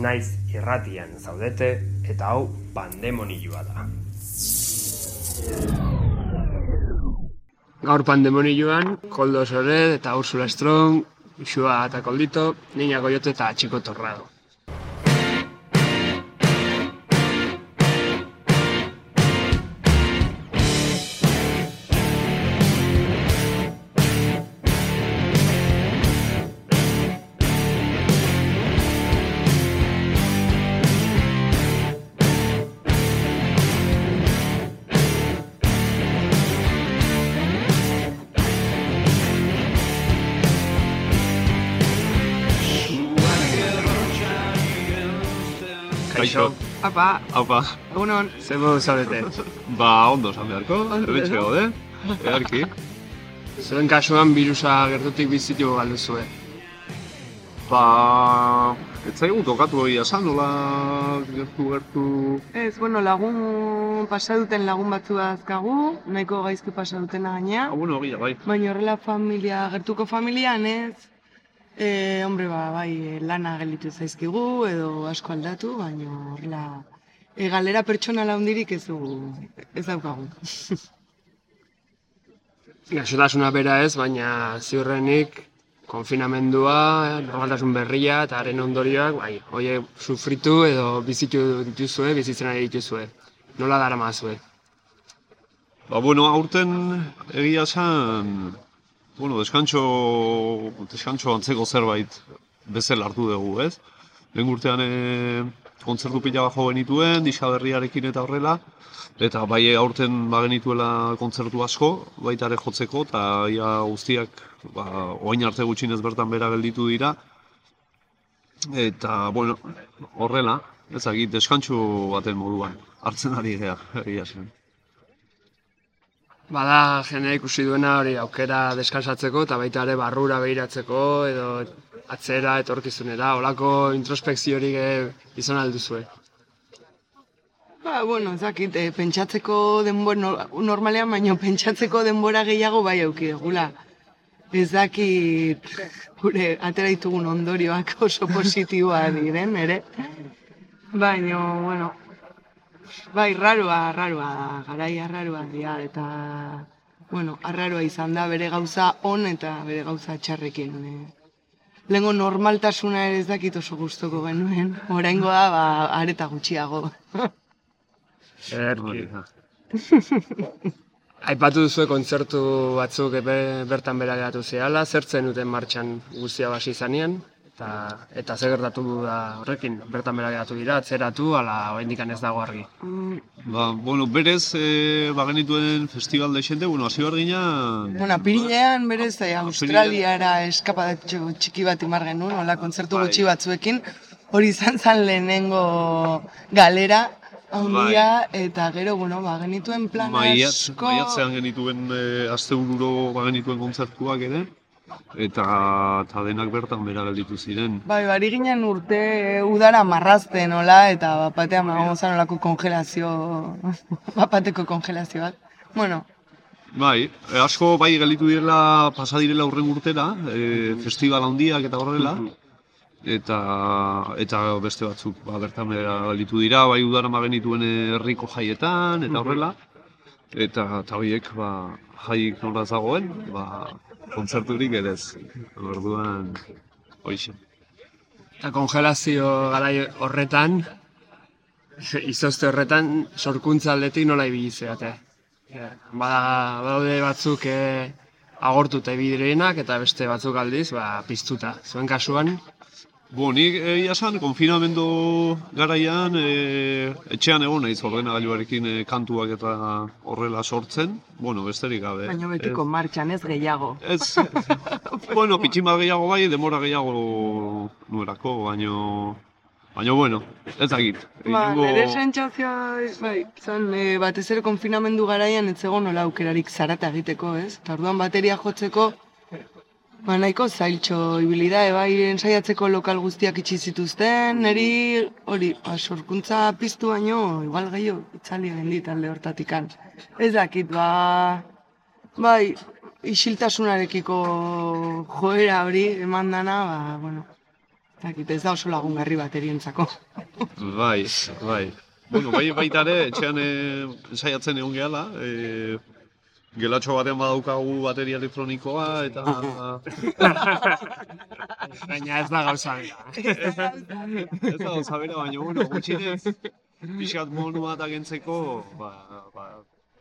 Naiz irratian zaudete eta hau pandemonioa da. Gaur pandemonioan, Koldo Sored eta Ursula Strong, Xua eta Koldito, Niña Goyote eta Txiko Torrado. Kaixo, Apa, Haupa, egunon. zer modu zaudete? ba ondo esan beharko, ebetxe gaude, egarki. Zuen kasuan birusa gertutik bizitu galdu zuen. Ba, ez zaigu tokatu egia esan, nola gertu gertu... Ez, bueno, lagun pasa duten lagun batzu azkagu, nahiko gaizki pasa dutena gaina. Ah, bueno, egia, bai. Baina horrela familia, gertuko familian ez, e, hombre, ba, bai, lana gelditu zaizkigu edo asko aldatu, baina horrela, e, galera pertsonala hundirik ez dugu, ez daukagu. Gaixotasuna bera ez, baina ziurrenik konfinamendua, normaltasun berria eta haren ondorioak, bai, hoie sufritu edo bizitu dituzue, bizitzen ari dituzue. Nola dara mazue? Ba, bueno, aurten egia esan, bueno, deskantxo, deskantxo antzeko zerbait bezala hartu dugu, ez? Lehen urtean e, kontzertu pila bat jo genituen, diska berriarekin eta horrela, eta bai aurten bagenituela kontzertu asko, baita ere jotzeko, eta ia guztiak, ba, oain arte gutxinez bertan bera gelditu dira, eta, bueno, horrela, ezagit, deskantxo baten moduan, hartzen ari gea, egia zen. Bada jendea ikusi duena hori aukera deskansatzeko eta baita ere barrura behiratzeko edo atzera etorkizunera, olako introspekziorik eh, izan alduzue. Ba, bueno, ez dakit, e, pentsatzeko denbora, no- normalean baino pentsatzeko denbora gehiago bai auki dugula. Ez dakit, gure atera ditugun ondorioak oso positiboa diren, ere. Baina, bueno, bai, raroa, raroa da, garaia raroa dira, eta, bueno, arraroa izan da bere gauza on eta bere gauza txarrekin. E. Lengo normaltasuna ere ez dakit oso gustoko genuen, oraingo da, ba, areta gutxiago. Erki. Aipatu duzue kontzertu batzuk be- bertan bera geratu zehala, zertzen duten martxan guztia basi izanean, eta, eta zer gertatu da horrekin, bertan bera geratu dira, atzeratu, ala oraindik ez dago argi. Ba, bueno, berez, e, bagenituen festival de xente, bueno, hasi behar ginen... Bueno, apirilean berez eh, Australiara eskapadatxo txiki bat imar genuen, hola kontzertu Bai. gutxi batzuekin, hori izan zen lehenengo galera, handia, eta gero, bueno, ba, genituen plan asko... maiatzean genituen e, astebururo bagenituen kontzertuak ere, eta, eta denak bertan bera gelditu ziren. Bai, bari ginen urte eh, udara marrazten, hola, eta bapatean mago zan olako kongelazio, bapateko kongelazio bat. Bueno, Bai, e, asko bai gelditu direla, pasa direla urren urtera, e, festival handiak eta horrela, eta eta beste batzuk ba, bertan bera gelditu dira, bai udaran bagenituen herriko jaietan, eta horrela, eta eta horiek ba, jaik nola ez dagoen, ba, kontzerturik ere ez. Orduan, hoixe. Eta kongelazio garai horretan, izozte horretan, sorkuntza aldetik nola ibili zeate. Bada, badaude batzuk eh, agortuta ibidirenak eta beste batzuk aldiz, ba, piztuta. Zuen kasuan, Bo, nik egia esan, konfinamendu garaian, e, etxean egon naiz ordenagailuarekin e, kantuak eta horrela sortzen. Bueno, besterik gabe. Baina betiko martxan ez gehiago. Ez, bueno, pitxin bat gehiago bai, demora gehiago nuerako, baino... Baina, bueno, ez dakit. Ba, Egingo- nire sentsazioa, bai, zan, e, batez ere konfinamendu garaian ez zegoen nola aukerarik zarata egiteko, ez? Eta orduan bateria jotzeko, ba, nahiko zailtxo ibili da, bai, ensaiatzeko lokal guztiak itxi zituzten, niri hori, ba, sorkuntza piztu baino, igual gehiago, itzali egin dit alde hortatikan. Ez dakit, ba, bai, isiltasunarekiko joera hori eman dana, ba, bueno, dakit, ez da oso lagungarri baterientzako. Bai, bai. Bueno, bai, baita ere, etxean e, ensaiatzen egon gehala, e, gelatxo batean badaukagu bateria elektronikoa, eta... baina ez da gauza bera. ez da gauza bera, baina, bueno, gutxinez, pixkat monu bat agentzeko, ba, ba,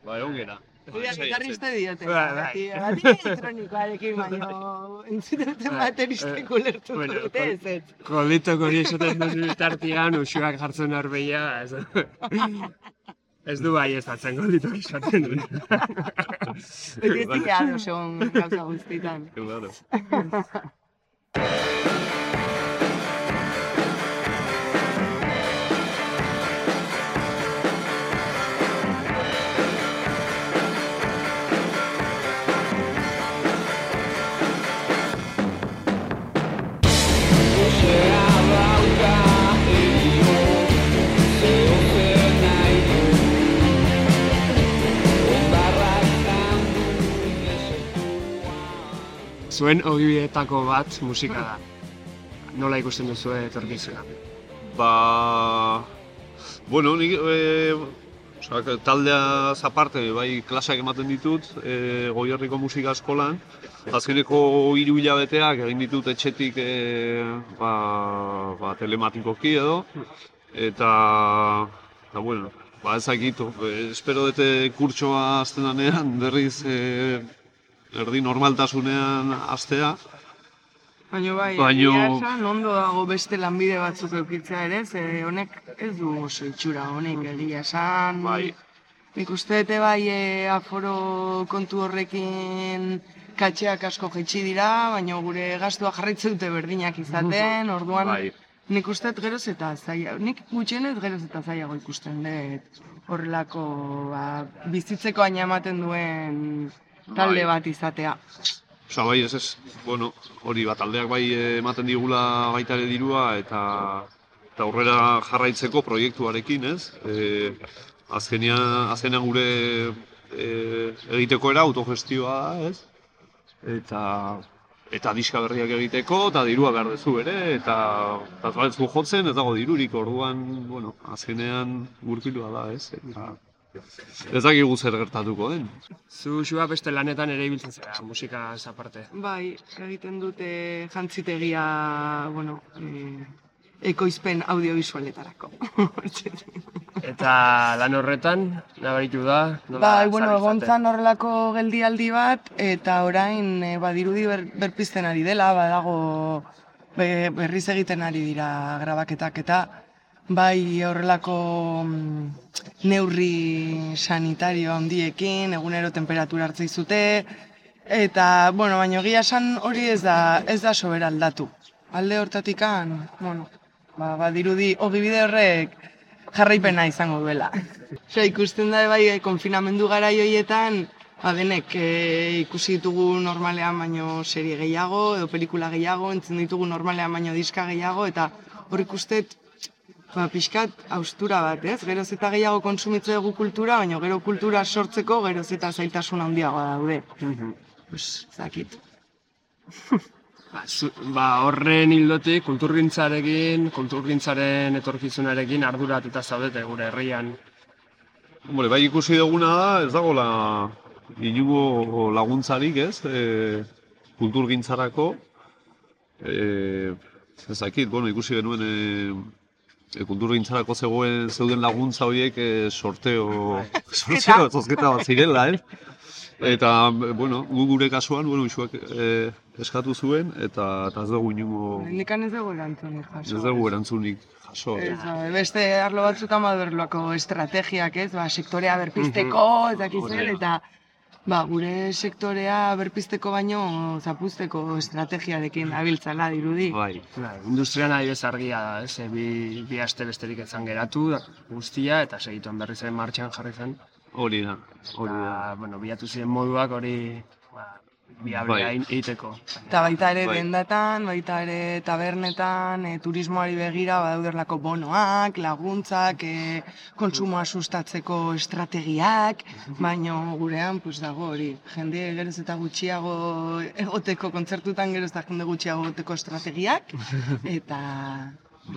ba, egon gera. Hori gitarriste diote. Bai, bai. Bati elektronikoarekin baino entzuten bateristek ulertu Bueno, dute ez ez. Kolitok hori esaten duen bitartian, usuak jartzen arbeia, ez, ez du bai ez atzen kolitok esaten duen. Beti ez dira ados egon gauza guztitan. Claro. Zuen ogibietako bat musika da. Nola ikusten duzu etorkizuna? Ba... Bueno, nik... E, osea, taldea aparte, bai klaseak ematen ditut, e, goierriko musika eskolan. Azkeneko hiru hilabeteak egin ditut etxetik e, ba, ba, telematikoki edo. Eta, eta bueno, ba ez dakit, e, espero dute kurtsoa azten berriz e, erdi normaltasunean astea. Baina bai, Baino- esan ondo dago beste lanbide batzuk eukitzea ere, ze honek ez du oso itxura honek egia esan. Bai. Nik uste dute bai e, aforo kontu horrekin katxeak asko jaitsi dira, baina gure gastua jarraitzen dute berdinak izaten, orduan Bai. nik uste dut geroz eta zaila, nik gutxienez geroz eta zailago ikusten dut horrelako ba, bizitzeko aina ematen duen talde Bai. bat izatea. Osa, bai, ez ez, bueno, hori bat aldeak bai eh, ematen digula baita ere dirua eta eta aurrera jarraitzeko proiektuarekin, ez? E, azkenean, azkenean gure e, egiteko era autogestioa ez? Eta eta diska berriak egiteko, eta dirua behar duzu ere, eta eta jotzen, ez dago dirurik, orduan, bueno, azkenean gurpilua da, ez? Eta, ez dakigu zer gertatuko den. Zu xua beste lanetan ere ibiltzen zera, musika aparte. Bai, egiten dute jantzitegia, bueno, e, ekoizpen audiovisualetarako. Eta lan horretan, nabaritu da, nola bai, bueno, zabiltzate? egon zan horrelako geldialdi bat, eta orain e, badirudi ber, berpizten ari dela, badago be, berriz egiten ari dira grabaketak eta bai horrelako mm, neurri sanitario handiekin, egunero temperatura hartzei zute, eta, bueno, baina egia esan hori ez da, ez da sobera aldatu. Alde hortatikan, bueno, ba, badirudi ogibide horrek jarraipena izango duela. Osea, ikusten da bai eh, konfinamendu garai hoietan, ba denek eh, ikusi ditugu normalean baino serie gehiago edo pelikula gehiago, entzun ditugu normalean baino diska gehiago eta hor ikustet ba, pixkat austura bat, ez? Geroz eta gehiago kontsumitze dugu kultura, baina gero kultura sortzeko geroz eta zailtasun handiagoa daude. Mhm. Pues, zakit. Ba, zu- ba, horren hildotik, kulturgintzarekin, kulturgintzaren etorkizunarekin arduratuta zaudete gure herrian. Hombre, bai ikusi duguna da, ez dagoela inungo laguntzarik, ez? E, kulturgintzarako, e, ez dakit, bueno, ikusi genuen e, e, kulturgintzarako zegoen zeuden laguntza horiek e, sorteo, sorteo, zozketa bat zirela, ez? Eta, bueno, gu gure kasuan, bueno, isuak e, eskatu zuen, eta, eta ez dugu inungo, Nikan ez dugu erantzunik jaso. ez dugu erantzunik jaso. Ez, beste arlo batzutan badurloko estrategiak, ez, ba, sektorea berpisteko, ez dakiz Hori zer, da. eta ba, gure sektorea berpisteko baino zapuzteko estrategiarekin abiltzala dirudi. Bai, Bai, industrian ari bez argia da, ez? E, Bi, bi aste besterik ezan geratu guztia, eta segituen berriz ere martxan jarri zen. hori da, hori da. Eta, bueno, bilatu ziren moduak hori ba, Bai. egiteko. Eta baita ere Bai. dendatan, baita ere tabernetan, e, turismoari begira badauderlako bonoak, laguntzak, e, kontsumoa sustatzeko estrategiak, baino gurean pues dago hori, jende geroz eta gutxiago egoteko kontzertutan geroz eta jende gutxiago egoteko estrategiak, eta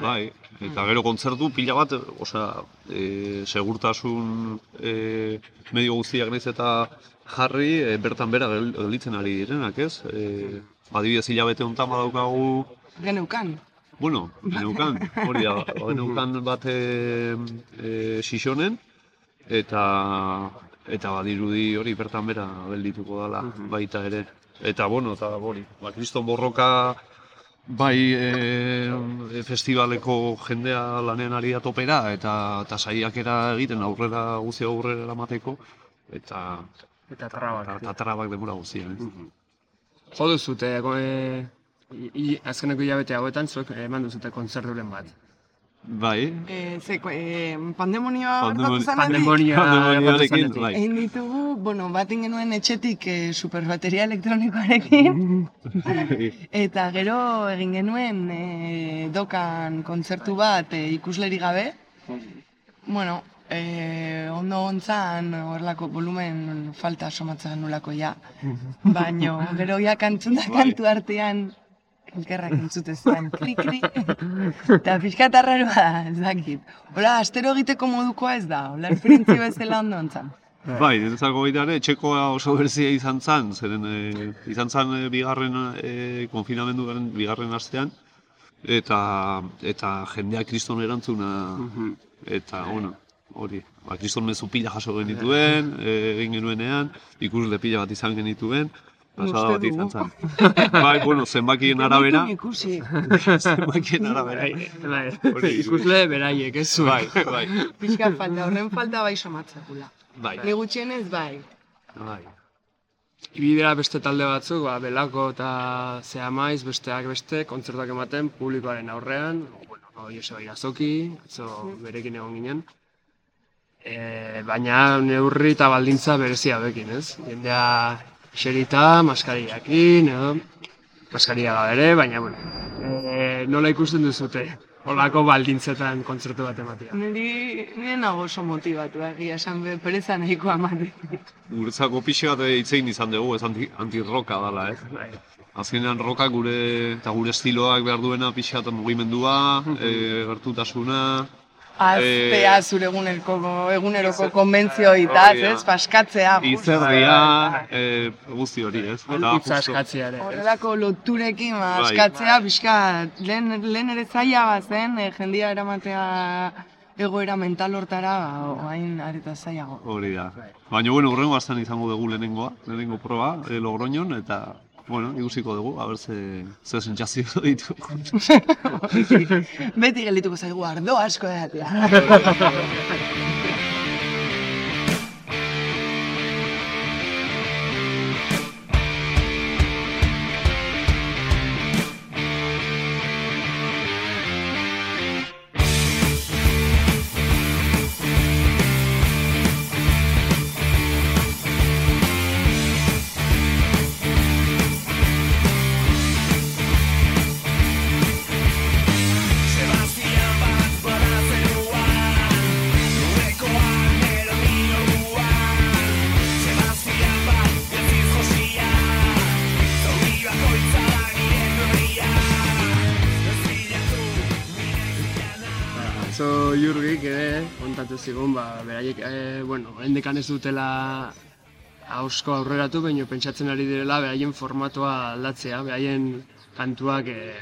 Bai, eta gero kontzertu pila bat, osea, e, segurtasun e, medio guztiak naiz eta jarri e, bertan bera gel- gelditzen ari direnak, ez? E, adibidez hilabete honetan badaukagu, geneukan. bueno, geneukan, hori da, geneukan bat e, e, Xixonen, eta eta badirudi hori bertan bera geldituko dela baita ere. Eta bueno, eta hori, ba, kriston borroka bai e, festivaleko jendea lanean ari da topera eta eta saiakera egiten aurrera guzti aurrera eramateko eta Eta trabak. eta, eta trabak denbora guztian. ez? Jo duzute, e, azkeneko hilabete hauetan, zuek eman duzute kontzerturen bat. Bai, E, zeko, e, pandemonioa Pandemoni- gertatu zanetik, Pandemonia Pandemoniarekin, gertatu bai. egin ditugu, bueno, bat genuen etxetik e, superbateria elektronikoarekin, Eta gero egin genuen e, dokan kontzertu bat e, ikusleri gabe. Bueno, e, ondo ontzan horrelako volumen falta somatzen nulako ja. Baino, gero ja kantzun da kantu artean elkerrak entzute zen, kri, kri. Eta pixka eta raroa da, ez dakit. Hola, astero egiteko modukoa ez da, hola, esperientzio bezala ondo ontzan. Bai, niretzako baita ere, etxekoa oso berzia izan zen, zeren e, izan zen e, bigarren e, konfinamenduaren bigarren astean, eta, eta jendea kriston erantzuna, eta, bueno, hori, ba, kriston mezu pila jaso genituen, e, egin genuenean, ikusle pila bat izan genituen, pasada bat izan zen. bai, bueno, zenbakien arabera, Ikusi. zenbakien arabera. Bai, bai, ikusle beraiek, ez zu. Bai, bai, Pixka falta, horren falta bai somatzakula. bai, Ni gutxienez bai. bai. Ibidera beste talde batzuk, ba, belako eta zea maiz, besteak beste, kontzertuak ematen publikoaren aurrean, bueno, no, Joseba Irazoki, atzo berekin egon ginen. E, baina neurri eta baldintza berezia bekin, ez? Jendea xerita, maskariakin, edo, maskaria gabe ere, baina, bueno, e, nola ikusten duzute, holako baldintzetan kontzertu bat ematea. Niri, nire nago oso motibatu, egia esan be, pereza nahikoa ematen. Guretzako pixe bat itzein izan dugu, ez anti, anti-roka dela, ez? Bai. Azkenean roka gure eta gure estiloak behar duena pixe bat mugimendua, e, gertutasuna, Aztea Eh, zure eguneroko, eguneroko konbentzioitaz, hori da. ez, paskatzea. izerdia, e, guzti hori, ez? Eta Hitza justo- eskatzea ere? Horrelako loturekin ba, askatzea, pixka, lehen, lehen ere zaila bat zen, e, jendia eramatea egoera mental hortara, ba, oain areta zailago. Hori da. Baina, bueno, urrengo astan izango dugu lehenengoa, lehenengo proba, e, Logroñon, eta, bueno, ikusiko dugu, haber ze, ze sentsazio ditu. Beti geldituko zaigu ardo asko edatea. zigun, ba, beraiek, e, bueno, hendekan ez dutela hausko aurreratu, baina pentsatzen ari direla behaien formatua aldatzea, behaien kantuak e,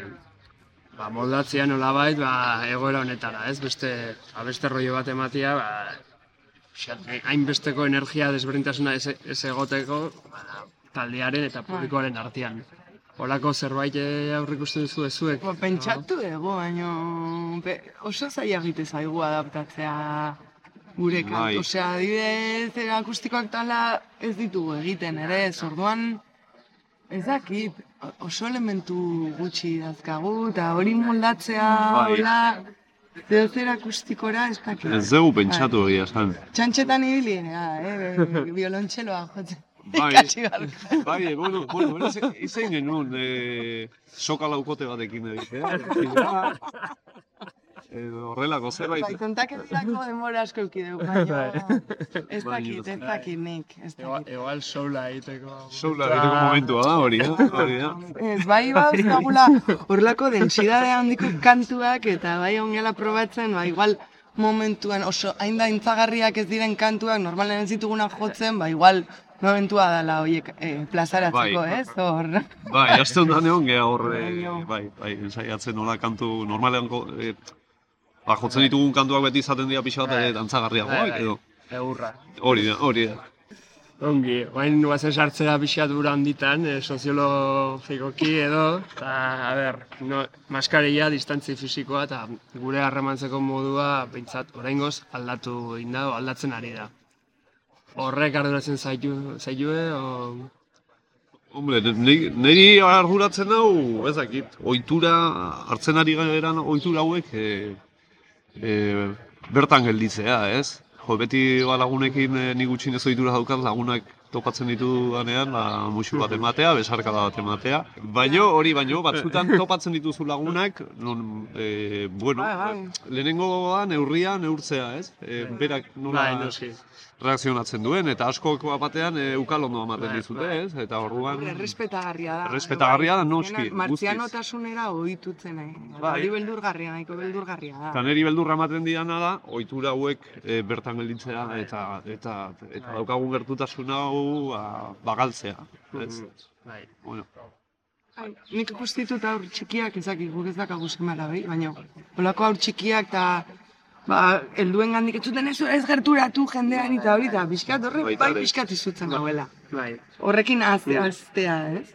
ba, moldatzea nolabait ba, egoera honetara, ez? Beste, ba, beste rollo bat ematea, ba, hainbesteko energia desberdintasuna ez, ez egoteko ba, taldearen eta publikoaren artean. Olako zerbait eh, aurrikusten duzu ezuek? Ba, pentsatu dugu, baina oso zaila egite zaigu adaptatzea gure Bai. kantu. Osea, adibidez, akustikoak tala ez ditugu egiten ere, ez orduan ez dakit, oso elementu gutxi dazkagu, eta hori moldatzea, Bai. hola, zer akustikora ez dakit. Ez dugu pentsatu egia esan. Txantxetan ibili, ja, eh, biolontxeloa jotzen. Bai, bai, bueno, bueno, beraz, izain genuen, e, soka laukote batekin egitea. Edo horrelako zerbait. Bai, kontaketarako denbora asko euki dugu, baina ez Baina, dakit, ez dakit nik, ez dakit. igual soula egiteko. Soula egiteko momentua da hori, eh? hori da. Ez, bai bauzkagula horlako densidade handiko kantuak eta bai ongela probatzen, ba, igual momentuan oso hain da intzagarriak ez diren kantuak, normalen ez ditugunak jotzen, ba, igual momentua dela horiek eh, plazaratzeko, Bai. ez? Hor. Bai, aste honetan egon geha hor, bai, bai, ensaiatzen nola kantu, normalean, ko- e, ba, jotzen ditugun kantuak beti izaten dira pixat, Bai. e, dantzagarriagoak, Bai, bai. edo. Egurra. Hori da, hori da. Ongi, guain guazen sartzea pixat ura handitan, eh, soziologikoki edo, eta, a ber, no, maskaria, distantzi fisikoa, eta gure harremantzeko modua, behintzat, oraingoz aldatu egin da, o aldatzen ari da. Horrek arduratzen zaitu, zaitue, o... Hombre, ni- niri arduratzen hau, ez dakit, ohitura hartzen ari geran ohitura hauek e, e, bertan gelditzea, ez? Jo, beti ba, lagunekin e, nik gutxinez ohitura daukat lagunak topatzen ditu danean, ba, musu bat ematea, besarkada bat ematea. Baino, hori, baino, batzutan topatzen dituzu lagunak, non, e, bueno, Bai, bai. lehenengo neurria neurtzea, ez? E, berak nola Bai. Reakzionatzen duen, eta askok bat batean e, ukalondo ematen Bai, dizute, bai. ez? Eta orduan... Errespetagarria da. Errespetagarria da, noski, Azkenean, guztiz. Martzianotasunera ohitutzen, eh? Bai. Hori beldurgarria, nahiko beldurgarria da. Eta niri beldurra ematen didana da, ohitura hauek e, bertan gelditzea eta eta eta daukagun gertutasun hau ba, bagaltzea. Ez? Bai. Bueno, Ai, nik ikustitut aur txikiak ezakik guk ez dakagu semara, bai? baina holako aur txikiak eta ba, helduen gandik ez zuten ez, ez gerturatu jendean eta hori da, bizkat horre Baita bai bizkat izutzen gauela. Bai. Horrekin azte, aztea, ez?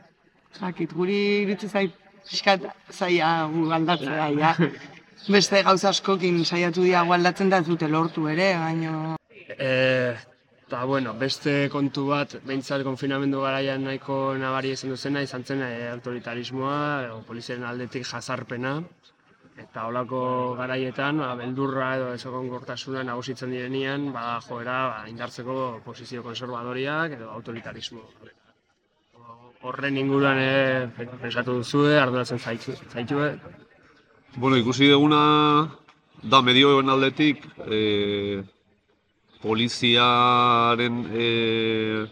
Zakit, guri iritsi zait bizkat zaia gu aldatzea, ja. Beste gauza askokin saiatu diago aldatzen da dute lortu ere, baina... E, eta, bueno, beste kontu bat, behintzat konfinamendu garaian nahiko nabari izan duzena, izan zen e, autoritarismoa, edo poliziaren aldetik jazarpena, eta holako garaietan, ba, beldurra edo ezokonkortasuna nagusitzen direnean, ba, joera ba, indartzeko posizio konservadoriak edo autoritarismo. Horren inguruan e, pensatu duzue, arduratzen zaitu, zaitue. bueno ikusi duguna da medioen aldetik e, poliziaren e,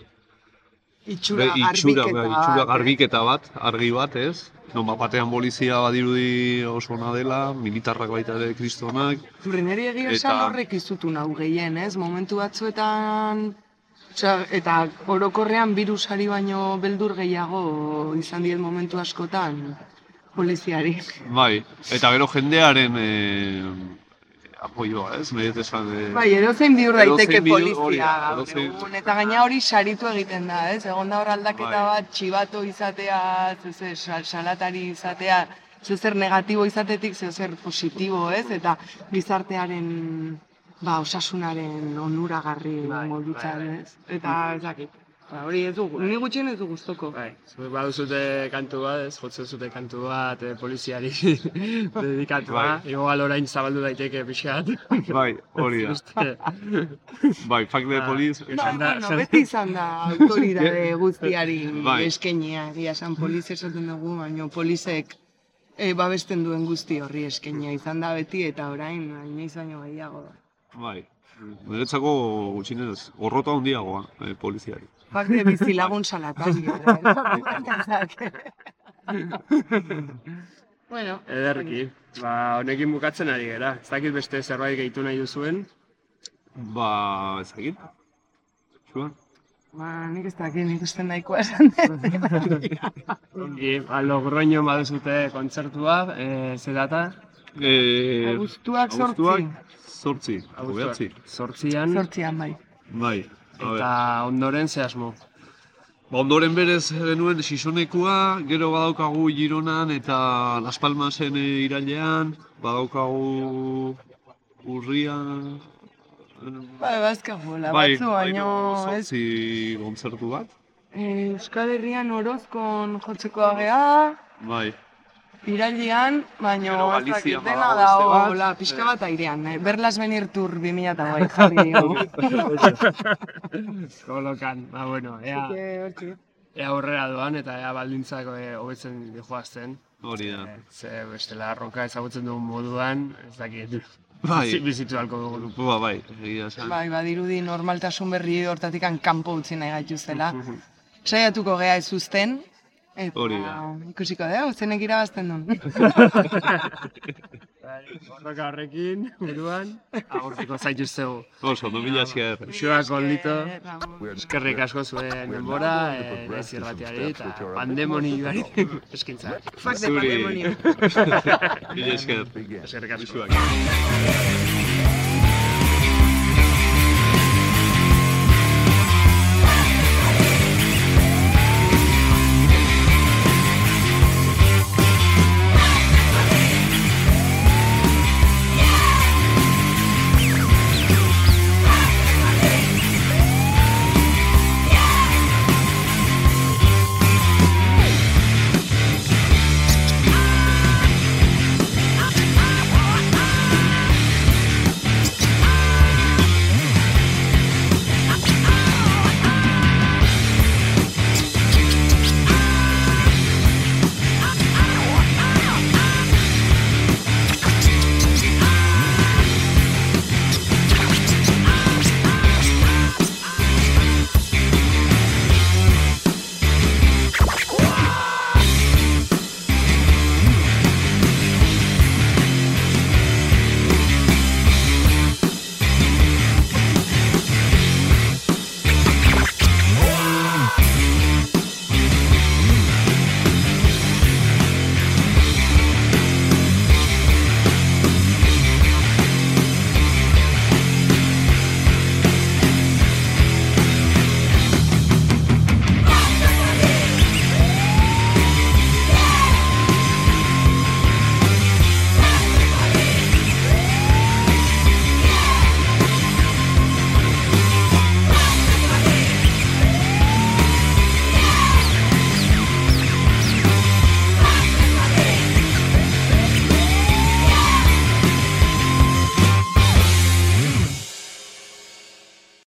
Itxura, Be- itxura, garbiketa bai, itxura eh? garbiketa bat, argi bat, ez? Non bat batean polizia badirudi oso ona dela, militarrak baita ere kristonak. Zurreneri egia esan Eta- horrek izutu nau gehien, ez? Momentu batzuetan... Osea, eta orokorrean virusari baino beldur gehiago izan diet momentu askotan poliziari. Bai, eta gero jendearen e, apoioa, ez? Nahi dut esan, e, Bai, edozein bihur daiteke polizia edozein-. Eta gaina hori saritu egiten da, ez? Egon da hor aldaketa Bai. bat, txibato izatea, zezer, sal- salatari izatea, zezer negatibo izatetik, zezer positibo, ez? Eta gizartearen ba, osasunaren onuragarri Bai, moldutzen, bai, bai. ez? Eta ez dakit. Ba, hori ez dugu, ni gutxien ez du gustoko. Bai, zuek baduzute kantu bat, ez, jotzen zute kantu bat e, poliziari dedikatua. Bai. Igual orain zabaldu daiteke pixat. bai, hori da. Bai, fuck the police. Esan da- bueno, beti izan da autoridade guztiari Bai. eskenia, egia esan poliz esaten dugu, baina polizek e, babesten duen guzti horri eskenia izan da beti eta orain inoiz baino gehiago da. Bai. Niretzako gutxinez, gorrota handiagoa e, poliziari. Parte bizilagun salatari. bueno, Ederki, ba, honekin bukatzen ari gera. Ez dakit beste zerbait gehitu nahi duzuen. Ba, ezagit. Zua? Ba, nik ez dakit, nik uste nahikoa esan dut. Ongi, ba, Logroño baduzute kontzertua, e, ze data? E, Abuztuak sortzi. Zortzi, hobeatzi. Zortzian, Sortzian, bai. Bai. Eta ondoren ze asmo. Ba, ondoren berez genuen Sisonekua, gero badaukagu Gironan eta Las Palmasen irailean, badaukagu urrian... Bai, bazkagoela, bai, batzu, baino, ez, zortzi kontzertu bat. eh, Euskal Herrian Orozkon jotzeko agea, Bai. Irailean, baino, ez dakit, dena badago da, beste bat. hola, pixka bat airean, eh? Berlas Benir Tour 2000 eta bai, jarri dugu. Kolokan, ba, bueno, ea, ea aurrera doan eta ea baldintzak e, hobetzen joazten. Hori da. Ze bestela roka ezagutzen dugun moduan, ez dakit. Bai. Bizi- Bizitu halko dugu. Ba, bai, egia esan. Bai, badirudi normaltasun berri hortatik kanpo utzi nahi gaituztela. Saiatuko gea ez uzten, eta Hori da. ikusiko dugu, zenek irabazten duen. Roka horrekin, buruan, agurtuko zaituztegu. Oso, no mila esker. Eh, Ramon. eskerrik asko zuen denbora, naiz irratiari eta pandemonioari eskintza. Fuck the Zuri. pandemonio. Mila esker. Eskerrik asko.